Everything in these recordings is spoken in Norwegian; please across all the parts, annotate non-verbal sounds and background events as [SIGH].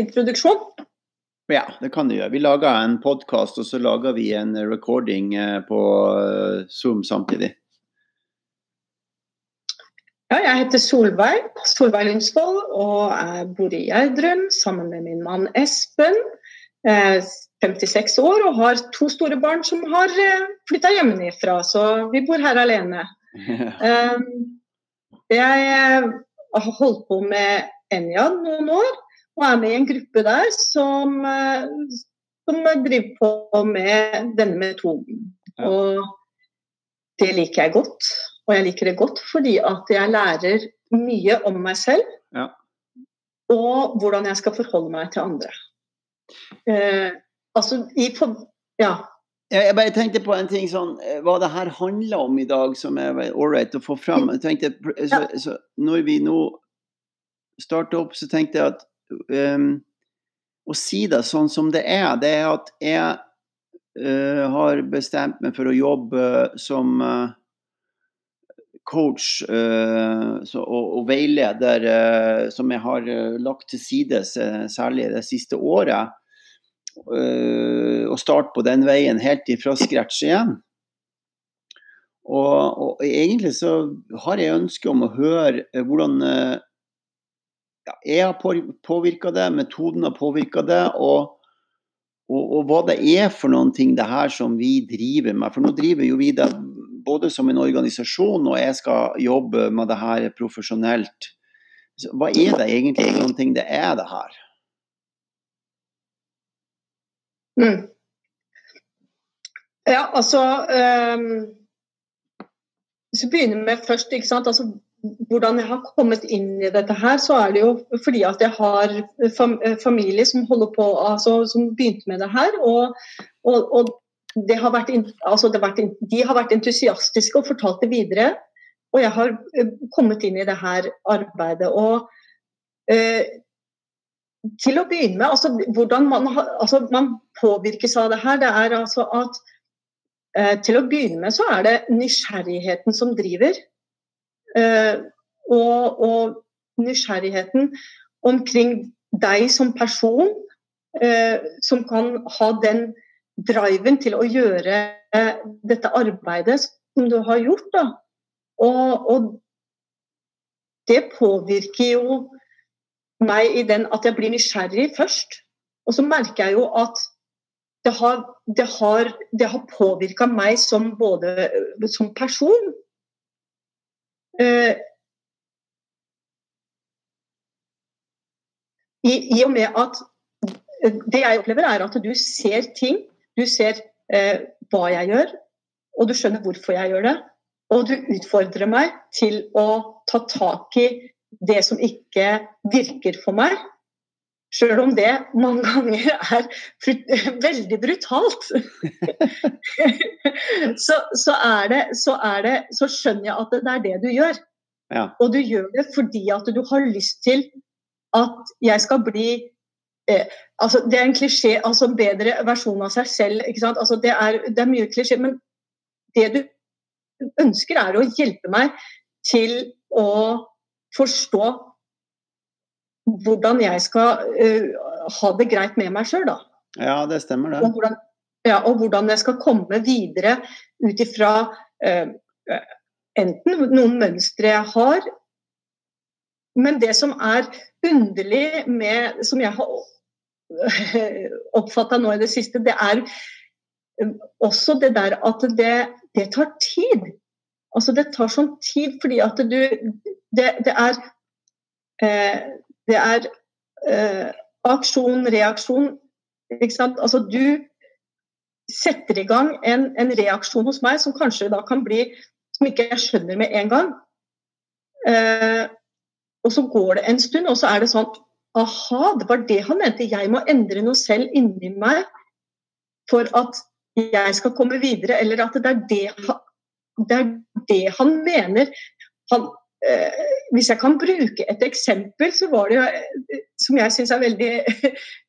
introduksjon? Ja, det kan du gjøre. Vi lager en podkast, og så lager vi en recording eh, på eh, Zoom samtidig. Ja, jeg heter Solveig Solveig Lundsvold og jeg bor i Gjerdrum sammen med min mann Espen. 56 år og har to store barn som har eh, flytta hjemmefra, så vi bor her alene. [LAUGHS] Jeg har holdt på med Enja noen år og er med i en gruppe der som, eh, som driver på med denne metoden. Ja. Og det liker jeg godt. Og jeg liker det godt fordi at jeg lærer mye om meg selv. Ja. Og hvordan jeg skal forholde meg til andre. Eh, altså i Ja. Jeg bare tenkte på en ting sånn eh, Hva det her handler om i dag, som er ålreit å få fram. Jeg tenkte, så, så når vi nå starter opp, så tenkte jeg at um, å si det sånn som det er, det er at jeg uh, har bestemt meg for å jobbe som uh, coach uh, så, og, og, veileder som jeg har lagt til side særlig det siste året. og starte på den veien helt ifra scratch igjen. Og, og, egentlig så har jeg ønske om å høre hvordan ja, jeg har påvirka det, metoden har påvirka det, og, og, og, hva det er for noen ting det her som vi driver med. For nå driver jo vi det både som en organisasjon, og jeg skal jobbe med det her profesjonelt. Så hva er det egentlig noen ting det er, det her? Mm. Ja, altså um, Hvis vi begynner med først, ikke sant. Altså, hvordan jeg har kommet inn i dette her, så er det jo fordi at jeg har familie som holder på, altså, som begynte med det her. Og, og, og det har vært, altså det har vært, de har vært entusiastiske og fortalt det videre. Og jeg har eh, kommet inn i det her arbeidet. Og eh, til å begynne med, altså hvordan man, altså, man påvirkes av det her, det er altså at eh, til å begynne med så er det nysgjerrigheten som driver. Eh, og, og, nysgjerrigheten omkring deg som person, eh, som kan ha den driven til å gjøre eh, dette arbeidet som du har gjort. Da. Og, og det påvirker jo meg i den at jeg blir nysgjerrig først. Og så merker jeg jo at det har, det har, har påvirka meg som både som person i, i, og med at eh, det jeg opplever, er at du ser ting. Du ser eh, hva jeg gjør, og du skjønner hvorfor jeg gjør det. Og du utfordrer meg til å ta tak i det som ikke virker for meg. Sjøl om det mange ganger er veldig brutalt. [LAUGHS] så, så, er det, så, er det, så, skjønner jeg at det er det du gjør. Ja. Og du gjør det fordi at du har lyst til at jeg skal bli eh, altså Det er en klisjé, altså bedre versjon av seg selv. Altså det, er, det er mye klisjé, men det du ønsker, er å hjelpe meg til å forstå hvordan jeg skal uh, ha det greit med meg sjøl, da. Ja, det stemmer det. Og hvordan, ja, og hvordan jeg skal komme videre ut ifra uh, enten noen mønstre jeg har, men det som er underlig med Som jeg har [LAUGHS] oppfatta nå i det siste, det er også det der at det, det tar tid. Altså det tar sånn tid fordi at du Det, det er eh, det er eh, aksjon, reaksjon. Altså du setter i gang en, en, reaksjon hos meg som kanskje da kan bli Som ikke jeg skjønner med en gang. Eh, og så går det en stund, og så er det sånn Aha, det var det han mente. Jeg må endre noe selv inni meg for at jeg skal komme videre. Eller at det er det, det, er det han mener. Han, hvis jeg kan bruke et eksempel, så var det jo som jeg syns er veldig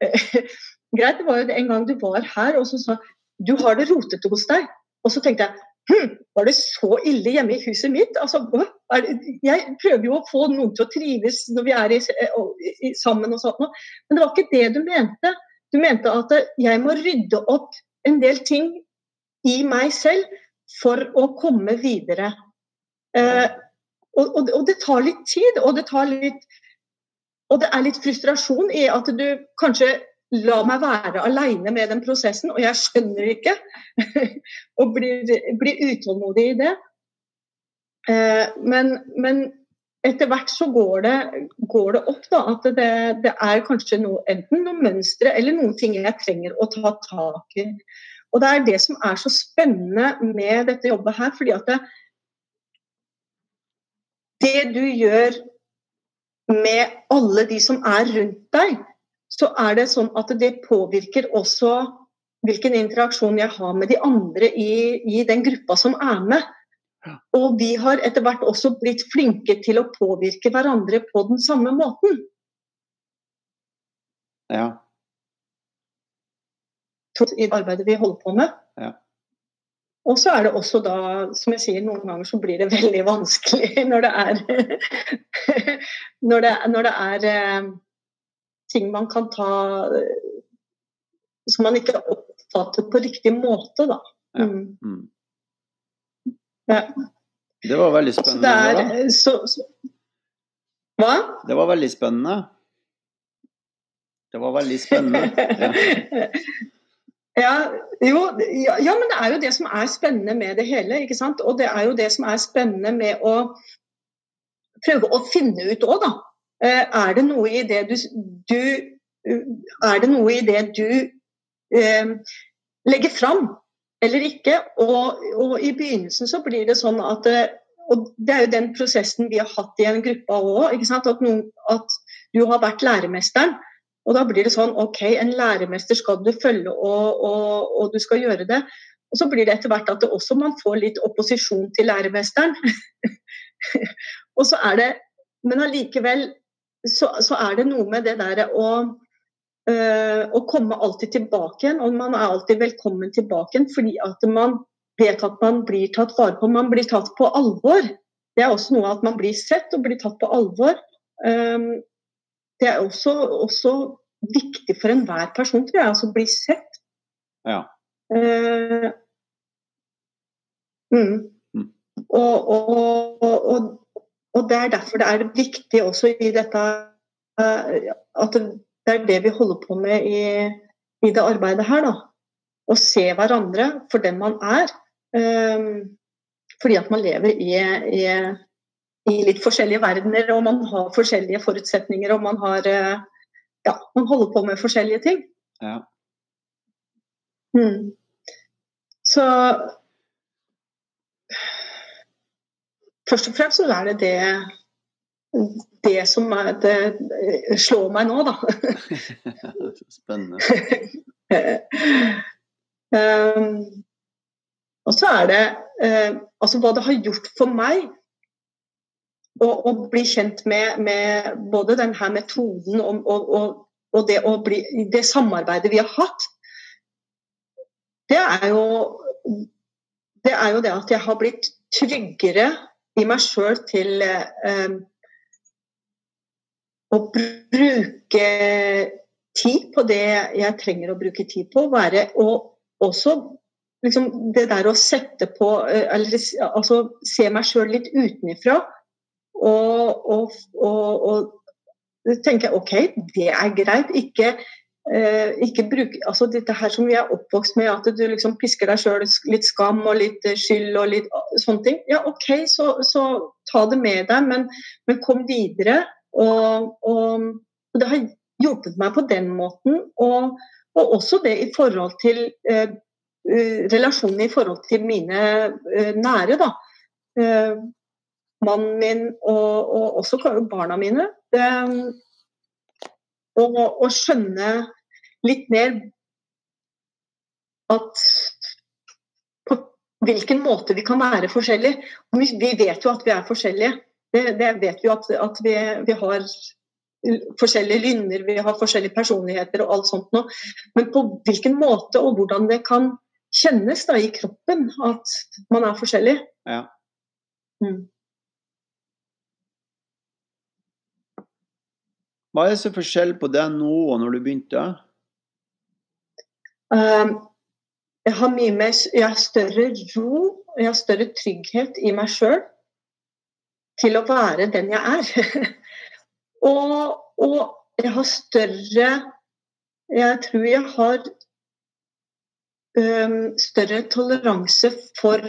[LAUGHS] greit. Det var jo en gang du var her og så sa du har det rotete hos deg. Og så tenkte jeg hm, var det så ille hjemme i huset mitt? Altså, Jeg prøver jo å få noen til å trives når vi er i, i, sammen og sånt, men det var ikke det du mente. Du mente at jeg må rydde opp en del ting i meg selv for å komme videre. Eh, og, og, og, det tar litt tid, og det tar litt og det er litt frustrasjon i at du kanskje lar meg være alene med den prosessen, og jeg skjønner ikke. [LAUGHS] og blir, blir, utålmodig i det. Eh, men, men, etter hvert så går det, går det opp da, at det, det, er kanskje noe, enten noen mønstre eller noen ting jeg trenger å ta tak i. Og det er det som er så spennende med dette jobbet her. fordi at det, det du gjør med alle de som er rundt deg, så er det sånn at det påvirker også hvilken interaksjon jeg har med de andre i, i den gruppa som er med. Og vi har etter hvert også blitt flinke til å påvirke hverandre på den samme måten. Ja. I arbeidet vi holder på med. Ja. Og så er det også da, som jeg sier, noen ganger så blir det veldig vanskelig [LAUGHS] når det er [LAUGHS] Når det, når det er eh, ting man kan ta eh, Som man ikke oppfatter på riktig måte, da. Mm. Mm. Ja. Det var veldig spennende. Så det er, så, så, hva? Det var veldig spennende. Det var veldig spennende. [LAUGHS] Ja. Ja, jo, ja, ja, men det er jo det som er spennende med det hele. ikke sant? Og det er jo det som er spennende med å prøve å finne ut òg, da. Eh, er det noe i det du, du Er det noe i det du eh, legger fram eller ikke? Og, og, i begynnelsen så blir det sånn at eh, og Det er jo den prosessen vi har hatt i en gruppe òg. At, at du har vært læremesteren. Og da blir det sånn OK, en læremester skal du følge, og, og, og du skal gjøre det. Og så blir det etter hvert at det også man får litt opposisjon til læremesteren. [LAUGHS] og så er det Men allikevel så, så, er det noe med det der å, øh, å komme alltid tilbake igjen. Og man er alltid velkommen tilbake igjen fordi at man vet at man blir tatt vare på. Man blir tatt på alvor. Det er også noe at man blir sett og blir tatt på alvor. Um, det er også, også viktig for enhver person, tror jeg, altså bli sett. Ja. Uh, mm. Mm. Og, og, og, og, det er derfor det er viktig også i dette uh, at det er det vi holder på med i, i det arbeidet her. da. Å se hverandre for den man er. Um, fordi at man lever i, i i litt forskjellige verdener, og man har forskjellige forutsetninger, og man har eh, Ja, man holder på med forskjellige ting. Ja. Mm. Så Først og fremst så er det det, det som er det, slår meg nå, da. [LAUGHS] Spennende. [LAUGHS] um, og så er det uh, altså hva det har gjort for meg og, og bli kjent med, med, både denne metoden og, og, og det, bli, det, samarbeidet vi har hatt, det er, jo, det er jo det at jeg har blitt tryggere i meg sjøl til eh, å bruke tid på det jeg trenger å bruke tid på. Være, og også liksom, det der å sette på eh, Eller altså, se meg sjøl litt utenifra og, og, og, og tenker OK, det er greit. Ikke, eh, ikke bruke altså dette her som vi er oppvokst med, at du liksom pisker deg sjøl litt skam og litt skyld og litt sånne ting. Ja, OK, så, så ta det med deg, men, men kom videre. Og, og, det har hjulpet meg på den måten. Og, og også det i forhold til eh, relasjonen i forhold til mine eh, nære. da. Eh, mannen min og, og også barna mine. å skjønne litt mer at på hvilken måte vi kan være forskjellige. Vi, vi vet jo at vi er forskjellige. Det, det vet vi at, at vi, vi, har forskjellige lynner, vi har forskjellige personligheter og alt sånt noe. Men på hvilken måte og hvordan det kan kjennes da i kroppen at man er forskjellig. Ja. Mm. Hva er så forskjell på det nå og når du begynte? Um, jeg har mye mer Jeg har større ro, og jeg har større trygghet i meg sjøl til å være den jeg er. [LAUGHS] og, og, jeg har større Jeg tror jeg har um, større toleranse for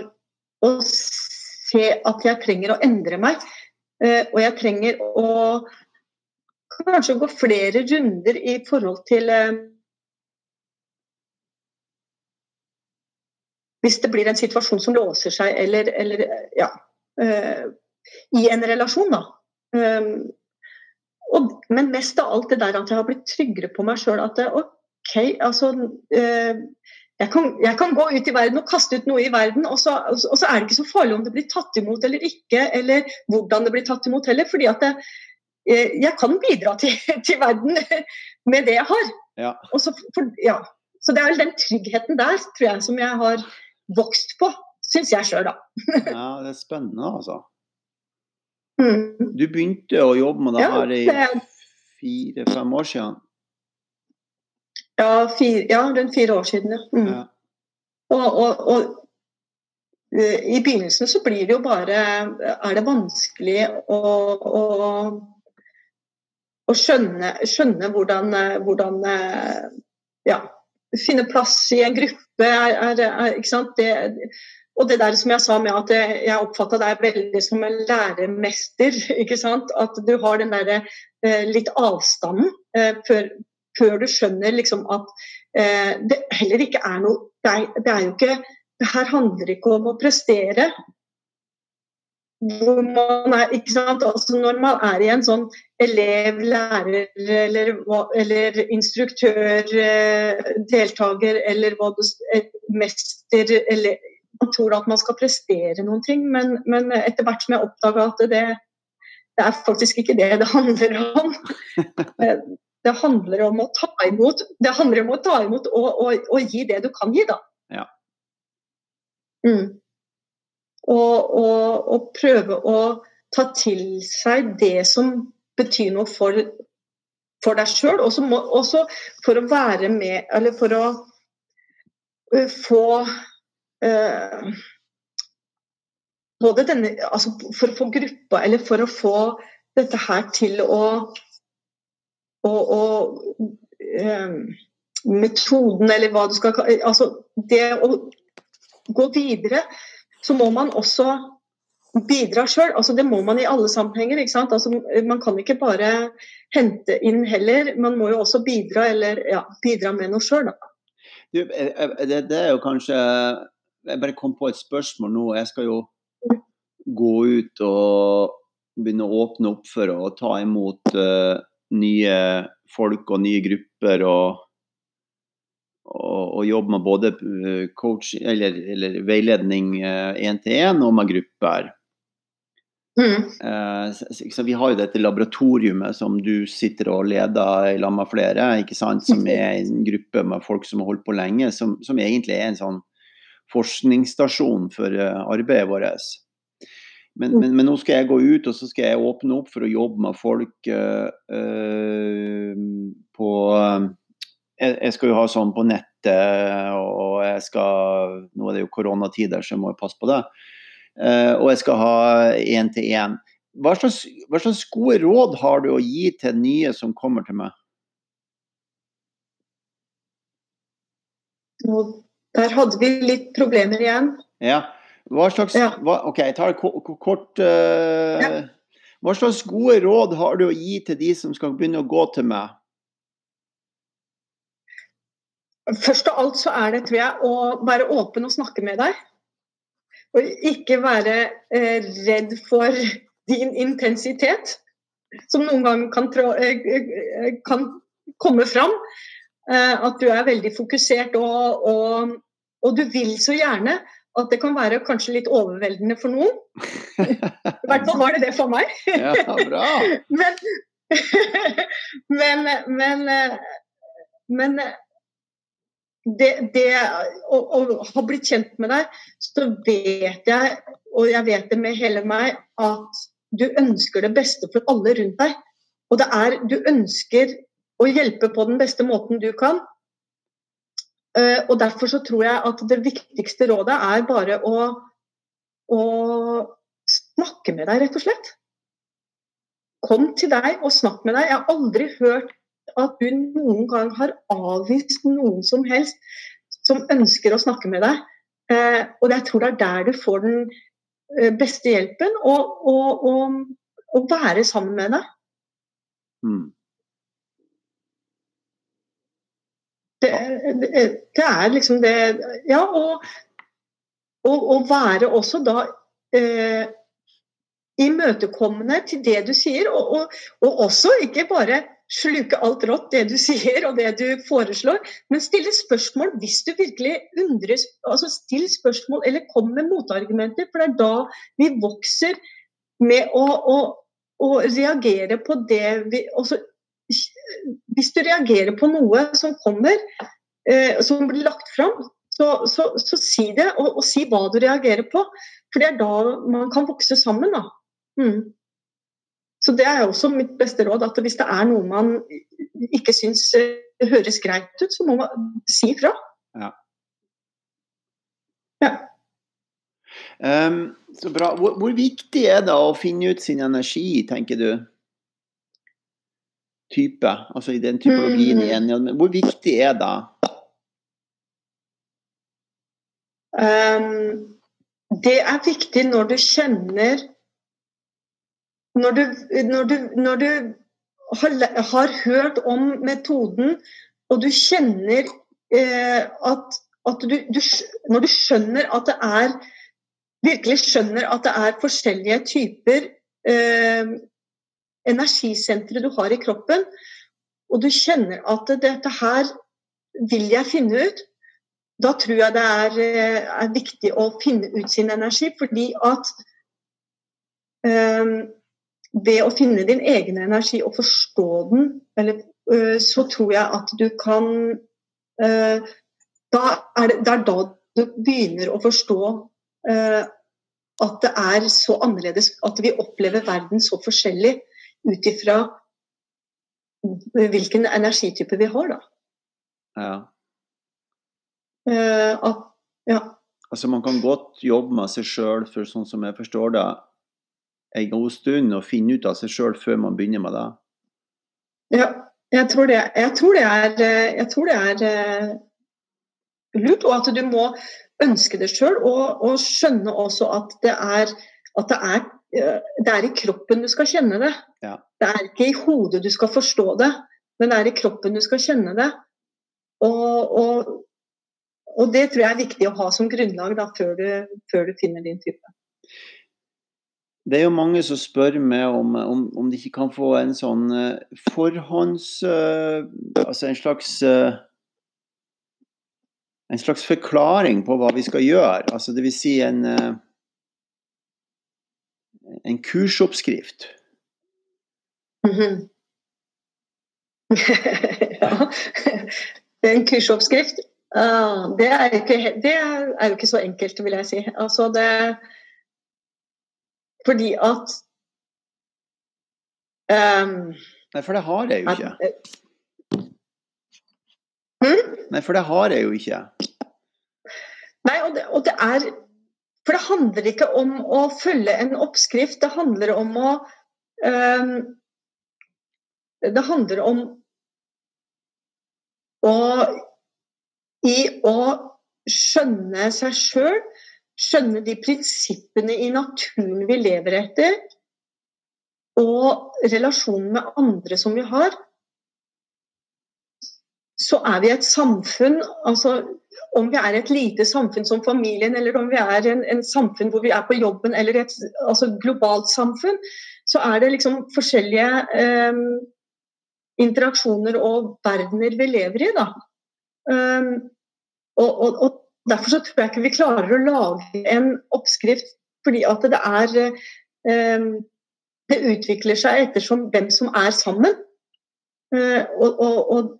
å se at jeg trenger å endre meg. Uh, og jeg trenger å kanskje gå flere runder i forhold til uh, Hvis det blir en situasjon som låser seg, eller, eller ja uh, I en relasjon, da. Um, og, men mest av alt det der at jeg har blitt tryggere på meg sjøl. At OK, altså jeg kan, jeg kan, gå ut i verden og kaste ut noe i verden, og så, og så, er det ikke så farlig om det blir tatt imot eller ikke, eller hvordan det blir tatt imot heller. fordi at det, eh, jeg kan bidra til, [LAUGHS] til, verden med det jeg har. Ja. Så, for, ja. så, det er vel den tryggheten der tror jeg som jeg har vokst på, syns jeg sjøl, da. [LAUGHS] ja, det er spennende, altså. Mm. Du begynte å jobbe med det her i fire-fem år siden? Ja, fire, ja rundt fire år siden, ja. Mm. ja. Og, og, og, eh, i begynnelsen så blir det jo bare Er det vanskelig å, å, å skjønne, skjønne, hvordan, hvordan Ja, finne plass i en gruppe er, er, Ikke sant. Det, og det der som jeg sa med at jeg oppfatta deg veldig som en læremester. [LAUGHS] ikke sant? At du har den derre eh, litt avstanden eh, før, før du skjønner liksom at eh, det heller ikke er noe det er, det er, jo ikke Det her handler ikke om å prestere. Hvor man er, ikke sant? Altså når man er i en sånn elev, lærer eller, eller instruktør, eh, deltaker eller hva du, mester eller Man tror at man skal prestere noen ting, men, men etter hvert som jeg oppdaga at det, det er faktisk ikke det det handler om. [LAUGHS] Det handler om å ta imot, det handler om å ta imot og, og, og gi det du kan gi, da. Ja. Mm. Og, og, og, prøve å ta til seg det som betyr noe for, for deg sjøl, Også, også for å være med Eller for å uh, få uh, både denne, altså For å få gruppa, eller for å få dette her til å og, og eh, metoden, eller hva du skal altså Det å gå videre, så må man også bidra sjøl. Altså, det må man i alle sammenhenger. ikke sant? Altså, man kan ikke bare hente inn heller, man må jo også bidra, eller, ja, bidra med noe sjøl. Det, det er jo kanskje Jeg bare kom på et spørsmål nå. Jeg skal jo gå ut og begynne å åpne opp for å ta imot uh, nye folk og nye grupper. og og, og jobbe med både eh, coach, eller, eller veiledning én-til-én eh, og med grupper. Mm. Eh, så vi har jo dette laboratoriumet som du sitter og leder lag med flere, ikke sant? som er en gruppe med folk som har holdt på lenge, som, som egentlig er en sånn forskningsstasjon for arbeidet vårt. Men, mm. men, men, nå skal jeg gå ut og så skal jeg åpne opp for å jobbe med folk øh, uh, på jeg, jeg, skal jo ha sånn på nettet, og jeg skal Nå er det jo koronatider, så jeg må passe på det. og jeg skal ha én-til-én. Hva, hva, slags gode råd har du å gi til nye som kommer til meg? Der hadde vi litt problemer igjen. Ja, hva slags, ja. hva, ok, jeg tar kort uh, ja. Hva slags gode råd har du å gi til de som skal begynne å gå til meg? Først av alt så er det, tror jeg, å være åpen og snakke med deg. Og ikke være eh, redd for din intensitet, som noen ganger kan, eh, eh kan komme fram. Eh, at du er veldig fokusert og, og, og du vil så gjerne at det kan være kanskje litt overveldende for noen. I hvert fall var det det for meg. ja, bra. [LAUGHS] [LAUGHS] men, men, men, men det, det å, å, ha blitt kjent med deg, så vet jeg, og jeg vet det med hele meg, at du ønsker det beste for alle rundt deg. og det er Du ønsker å hjelpe på den beste måten du kan. Uh, og Derfor så tror jeg at det viktigste rådet er bare å, å snakke med deg, rett og slett. Kom til deg og snakk med deg. Jeg har aldri hørt at du noen gang har avvist noen som helst som ønsker å snakke med deg. Eh, og jeg tror det er der du får den uh, beste hjelpen. Å være sammen med deg. Mm. Det, det, det, er liksom det Ja, og, og, og være også da eh, imøtekommende til det du sier, og, og, og, også ikke bare sluke alt rått, det du [LAUGHS] sier og det du foreslår, men stille spørsmål hvis du virkelig undres. altså Still spørsmål eller kom med motargumenter, for det er da vi vokser med å, å, å reagere på det vi også hvis du reagerer på noe som kommer, eh, som blir lagt fram, så, så, så si det, og, og, si hva du reagerer på. For det er da man kan vokse sammen. da. Mm. Så det er også mitt beste råd, at hvis det er noe man ikke syns eh, høres greit ut, så må man si ifra. Ja. ja. Um, så bra. Hvor, hvor, viktig er det å finne ut sin energi, tenker du? type, altså i den typologien mm. igjen. Hvor viktig er det? Um, det er viktig når du kjenner Når du, når du, når du har, har, hørt om metoden, og du kjenner eh, at, at du, du, Når du skjønner at det er Virkelig skjønner at det er forskjellige typer eh, energisentre du har i kroppen, og du kjenner at dette her vil jeg finne ut, da tror jeg det er, eh, er viktig å finne ut sin energi, fordi at um, ved å finne din egen energi og forstå den, eller, uh, så tror jeg at du kan uh, da er det, det, er da du begynner å forstå uh, at det er så annerledes, at vi opplever verden så forskjellig ut ifra hvilken energitype vi har, da. Ja. At, ja. Altså Man kan godt jobbe med seg sjøl, for sånn som jeg forstår det, en god stund og finne ut av seg sjøl før man begynner med det? Ja, jeg tror det, jeg tror det er, jeg tror det er uh, lurt. Og at du må ønske det sjøl, og, og, skjønne også at det er, at det er det er i kroppen du skal kjenne det. Ja. Det er ikke i hodet du skal forstå det, men det er i kroppen du skal kjenne det. Og, og, og det tror jeg er viktig å ha som grunnlag da, før, du, før, du, finner din type. Det er jo mange som spør meg om, om, om de ikke kan få en sånn uh, forhånds... Uh, altså en slags uh, en slags forklaring på hva vi skal gjøre. Altså det vil si en en kursoppskrift. Mm -hmm. [LAUGHS] ja. En kursoppskrift? Uh, det, er ikke, det, er jo ikke så enkelt, vil jeg si. Altså det Fordi at um, Nei, for det har jeg jo ikke. Hmm? Nei, for det har jeg jo ikke. Nei, og det, og det er for det handler ikke om å følge en oppskrift, det handler om å um, Det handler om å I å skjønne seg sjøl, skjønne de prinsippene i naturen vi lever etter, og relasjonen med andre som vi har, så er vi et samfunn altså om vi er et lite samfunn som familien, eller om vi er en, en samfunn hvor vi er på jobben, eller et altså globalt samfunn, så er det liksom forskjellige eh, interaksjoner og verdener vi lever i. Da. Um, og, og, og, Derfor så tror jeg ikke vi klarer å lage en oppskrift, fordi at det er um, Det utvikler seg ettersom hvem som er sammen. Og, og, og,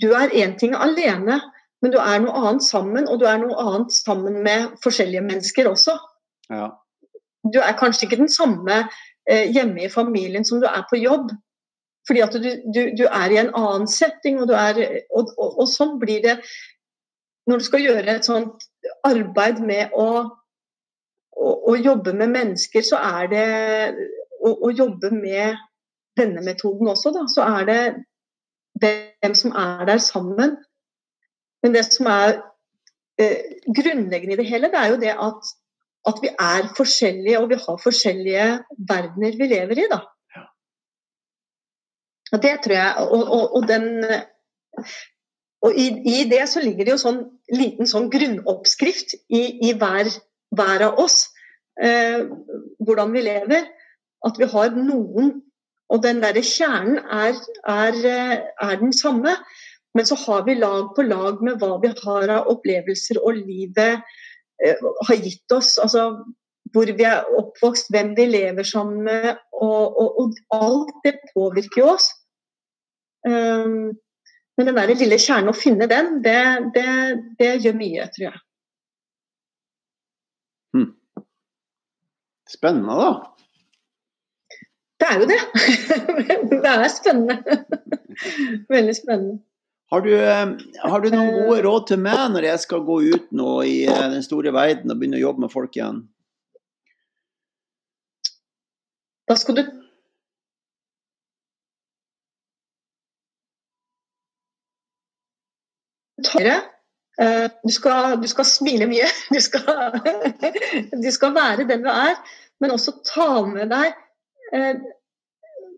du er én ting alene, men du er noe annet sammen, og du er noe annet sammen med forskjellige mennesker også. Ja. Du er kanskje ikke den samme eh, hjemme i familien som du er på jobb, Fordi at du, du, du er i en annen setting, og, er, og, og, og, sånn blir det når du skal gjøre et sånt arbeid med å, å, å jobbe med mennesker, så er det å, å jobbe med denne metoden også, da, så er det hvem som er der sammen. Men det som er eh, grunnleggende i det hele, det er jo det at, at, vi er forskjellige, og vi har forskjellige verdener vi lever i. da. Og det tror jeg, og, og, og den og i, i, det så ligger det jo sånn liten sånn grunnoppskrift i, i hver, hver, av oss. Eh, hvordan vi lever. At vi har noen Og den derre kjernen er, er, eh, er, den samme. Men så har vi lag på lag med hva vi har av opplevelser og livet eh, har gitt oss. Altså hvor vi er oppvokst, hvem vi lever sammen med. Og, og, og alt det påvirker jo oss. Um, men den der lille kjernen, å finne den, det, det, det gjør mye, tror jeg. Hmm. Spennende, da. Det er jo det. [LAUGHS] det er spennende. [LAUGHS] Veldig spennende. Har du, eh, har du, noen gode råd til meg når jeg skal gå ut nå i eh, den store verden og begynne å jobbe med folk igjen? Da skal du tørre. Eh, du skal, du skal, smile mye. [LAUGHS] Du skal, du skal, være den du er, men også ta med deg eh,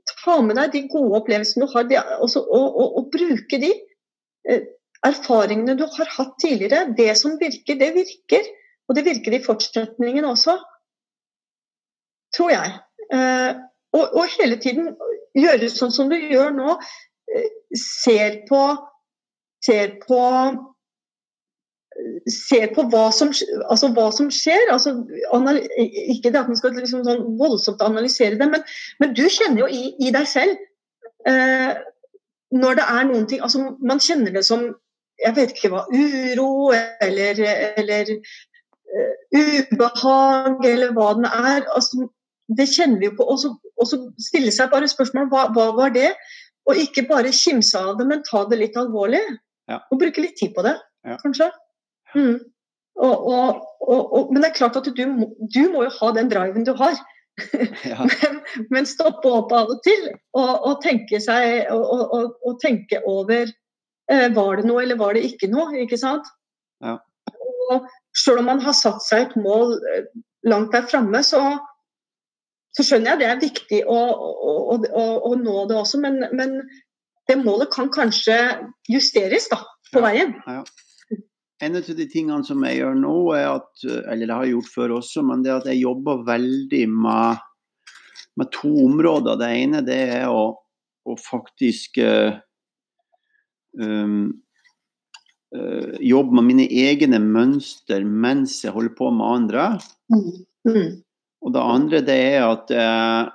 ta med deg de gode opplevelsene du har, og, og, og, bruke de. Eh, erfaringene du har hatt tidligere. Det som virker, det virker. Og det virker i fortsetningen også, tror jeg. Og, og hele tiden gjøre sånn som du gjør nå. Ser på ser på ser på hva som, altså hva som skjer. Altså, ikke det at man skal liksom sånn voldsomt analysere det, men, men, du kjenner jo i, i deg selv eh, når det er noen ting altså Man kjenner det som jeg vet ikke hva, uro eller, eller uh, ubehag eller hva den er. Altså, det kjenner vi jo på. Og så stille seg bare spørsmål hva, hva var det? Og ikke bare kimse av det, men ta det litt alvorlig. Ja. Og bruke litt tid på det, ja. kanskje. Mm. Og, og, og, men det er klart at du, du, må jo ha den driven du har. [LAUGHS] Ja. men, men, stoppe opp av og til og, tenke seg og, tenke over eh, Var det noe eller var det ikke noe? Ikke sant? Ja. Og selv om man har satt seg et mål eh, langt der framme, så, så, skjønner jeg det er viktig å, å, å, å nå det også, men, men det målet kan kanskje justeres da, på veien. Ja, ja. En av de tingene som jeg gjør nå, er at, eller det har jeg gjort før også, men det er at jeg jobber veldig med, med to områder. Det ene det er å, å faktisk uh, um, uh, jobbe med mine egne mønster mens jeg holder på med andre. Mm. Mm. Og det andre det er at jeg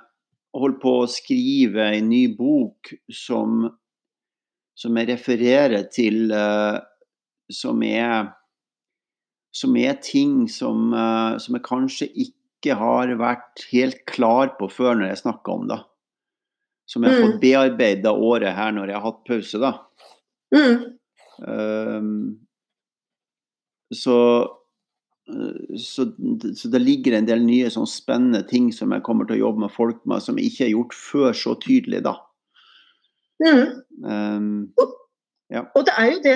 holder på å skrive en ny bok som som jeg refererer til uh, som, er, som er ting som, uh, som, jeg kanskje ikke har vært helt klar på før når jeg snakker om det. Som jeg har fått mm. bearbeida året her når jeg har hatt pause, da. Mm. Um, så, så, så, det ligger en del nye sånn spennende ting som jeg kommer til å jobbe med folk med, som jeg ikke har gjort før så tydelig, da. Mm. Um, ja. Og det er jo det,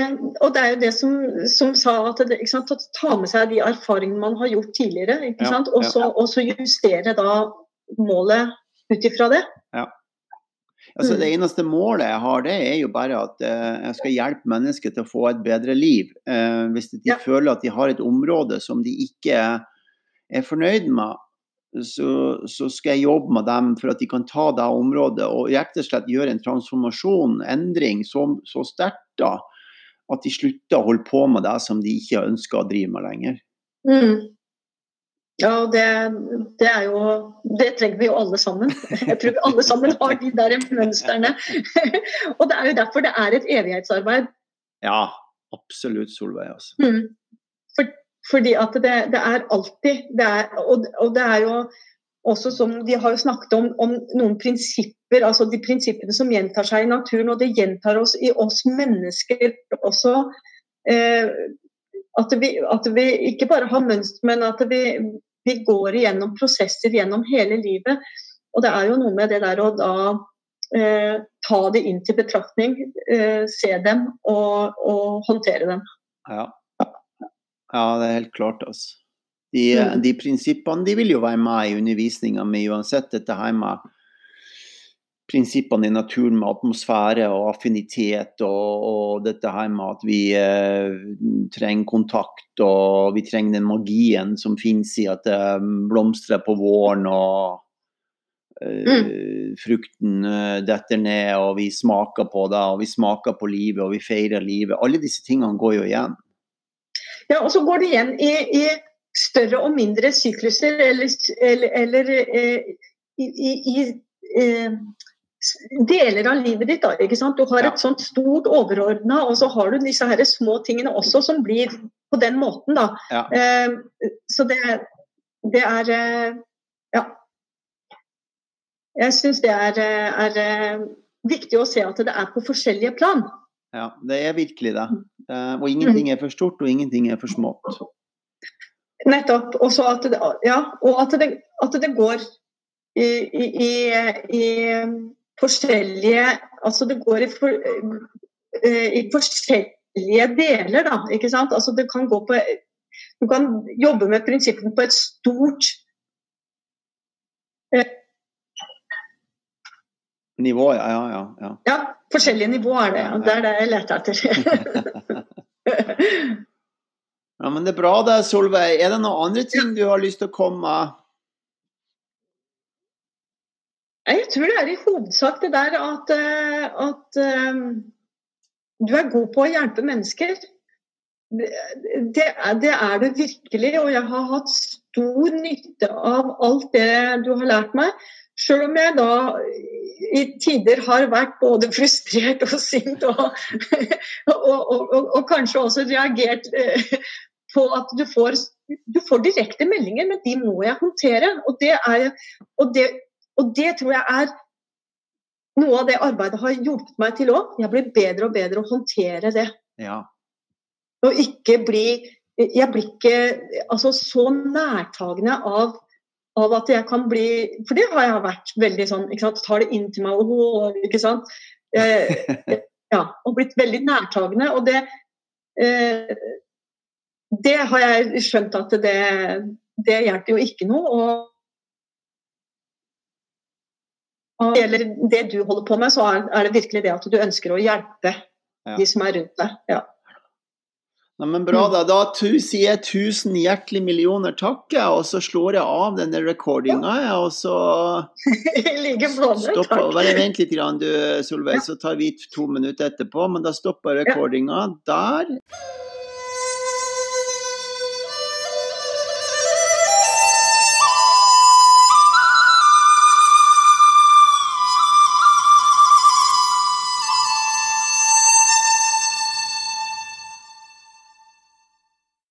det, er jo det som, som, sa at det, sant, ta med seg de erfaringene man har gjort tidligere, ikke ja, og, så, og, så, justere da målet ut ifra det. Ja. Altså, det mm. eneste målet jeg har, det er jo bare at uh, jeg skal hjelpe mennesker til å få et bedre liv. Uh, hvis de ja. føler at de har et område som de ikke er fornøyd med, så, så, skal jeg jobbe med dem for at de kan ta det området og rett og slett gjøre en transformasjon, endring, så, så sterkt da at de slutter å holde på med det som de ikke ønsker å drive med lenger. Mm. Ja, det, det, er jo Det trenger vi jo alle sammen. [LAUGHS] Jeg tror vi alle sammen har de der mønstrene. [LAUGHS] og det er jo derfor det er et evighetsarbeid. Ja, absolutt, Solveig. Altså. Mm. Fordi at det, det er alltid det er, og, og, det er jo også som De har jo snakket om, om, noen prinsipper, altså de prinsippene som gjentar seg i naturen, og det gjentar oss i oss mennesker også. Eh, at, vi, at, vi, ikke bare har mønster, men at vi, vi, går igjennom prosesser gjennom hele livet. Og det er jo noe med det der å da eh, ta det inn til betraktning, eh, se dem og, og håndtere dem. Ja. Ja. det er helt klart, altså. De, mm. de, prinsippene de vil jo være med i undervisninga mi uansett dette her med prinsippene i naturen med atmosfære og affinitet, og, og dette her med at vi eh, trenger kontakt og vi trenger den magien som finnes i at det blomstrer på våren og eh, mm. frukten eh, detter ned og vi smaker på det og vi smaker på livet og vi feirer livet. Alle disse tingene går jo igjen. Ja, og så går det igjen i, i større og mindre sykluser, eller, eller, eller eh, i, i, i eh, deler av livet ditt. Da, ikke sant? Du har et sånt stort overordna, og så har du disse her små tingene også som blir på den måten. Da. Ja. Eh, så det, det er eh, Ja. Jeg syns det er, er, eh, viktig å se at det er på forskjellige plan. Ja, det er virkelig det. Eh, og ingenting er for stort, og ingenting er for smått. Nettopp. Også at det, ja, og at det, at det går i, i, i, forskjellige Altså det går i, for, i forskjellige deler, da. Ikke sant. Altså det kan gå på Du kan jobbe med prinsippene på et stort eh, Nivå, ja, ja, ja. Ja, forskjellige nivåer er det. Ja. Det er det jeg leter etter. [LAUGHS] Ja, men Det er bra det, Solveig. Er det noen andre ting du har lyst til å komme med? Jeg tror det er i hovedsak det der at, eh, at um, du er god på å hjelpe mennesker. Det, det, er, det, er, det virkelig, og jeg har hatt stor nytte av alt det du har lært meg. Selv om jeg da i tider har vært både frustrert og sint og, og, og, og kanskje også reagert eh, på at du får, du får, direkte meldinger, men de må jeg håndtere. Og det, er, det, det, tror jeg er noe av det arbeidet har hjulpet meg til òg. Jeg blir bedre og bedre å håndtere det. Ja. Og ikke bli Jeg blir ikke altså, så nærtagende av, av at jeg kan bli For det har jeg vært veldig sånn ikke sant, Tar det inn til meg og ikke sant. Eh, [LAUGHS] ja, og blitt veldig nærtagende. Og det eh, det har jeg skjønt at det, det hjelper jo ikke noe. Og det gjelder det du holder på med, så er det virkelig det at du ønsker å hjelpe ja. de som er rundt deg. Ja. Nei, men bra, da. Da sier jeg tusen hjertelig millioner takk, og så slår jeg av denne recordinga. Og så [LAUGHS] stopper, Bare vent litt, du, Solveig, så tar vi to minutter etterpå. Men da stopper recordinga der.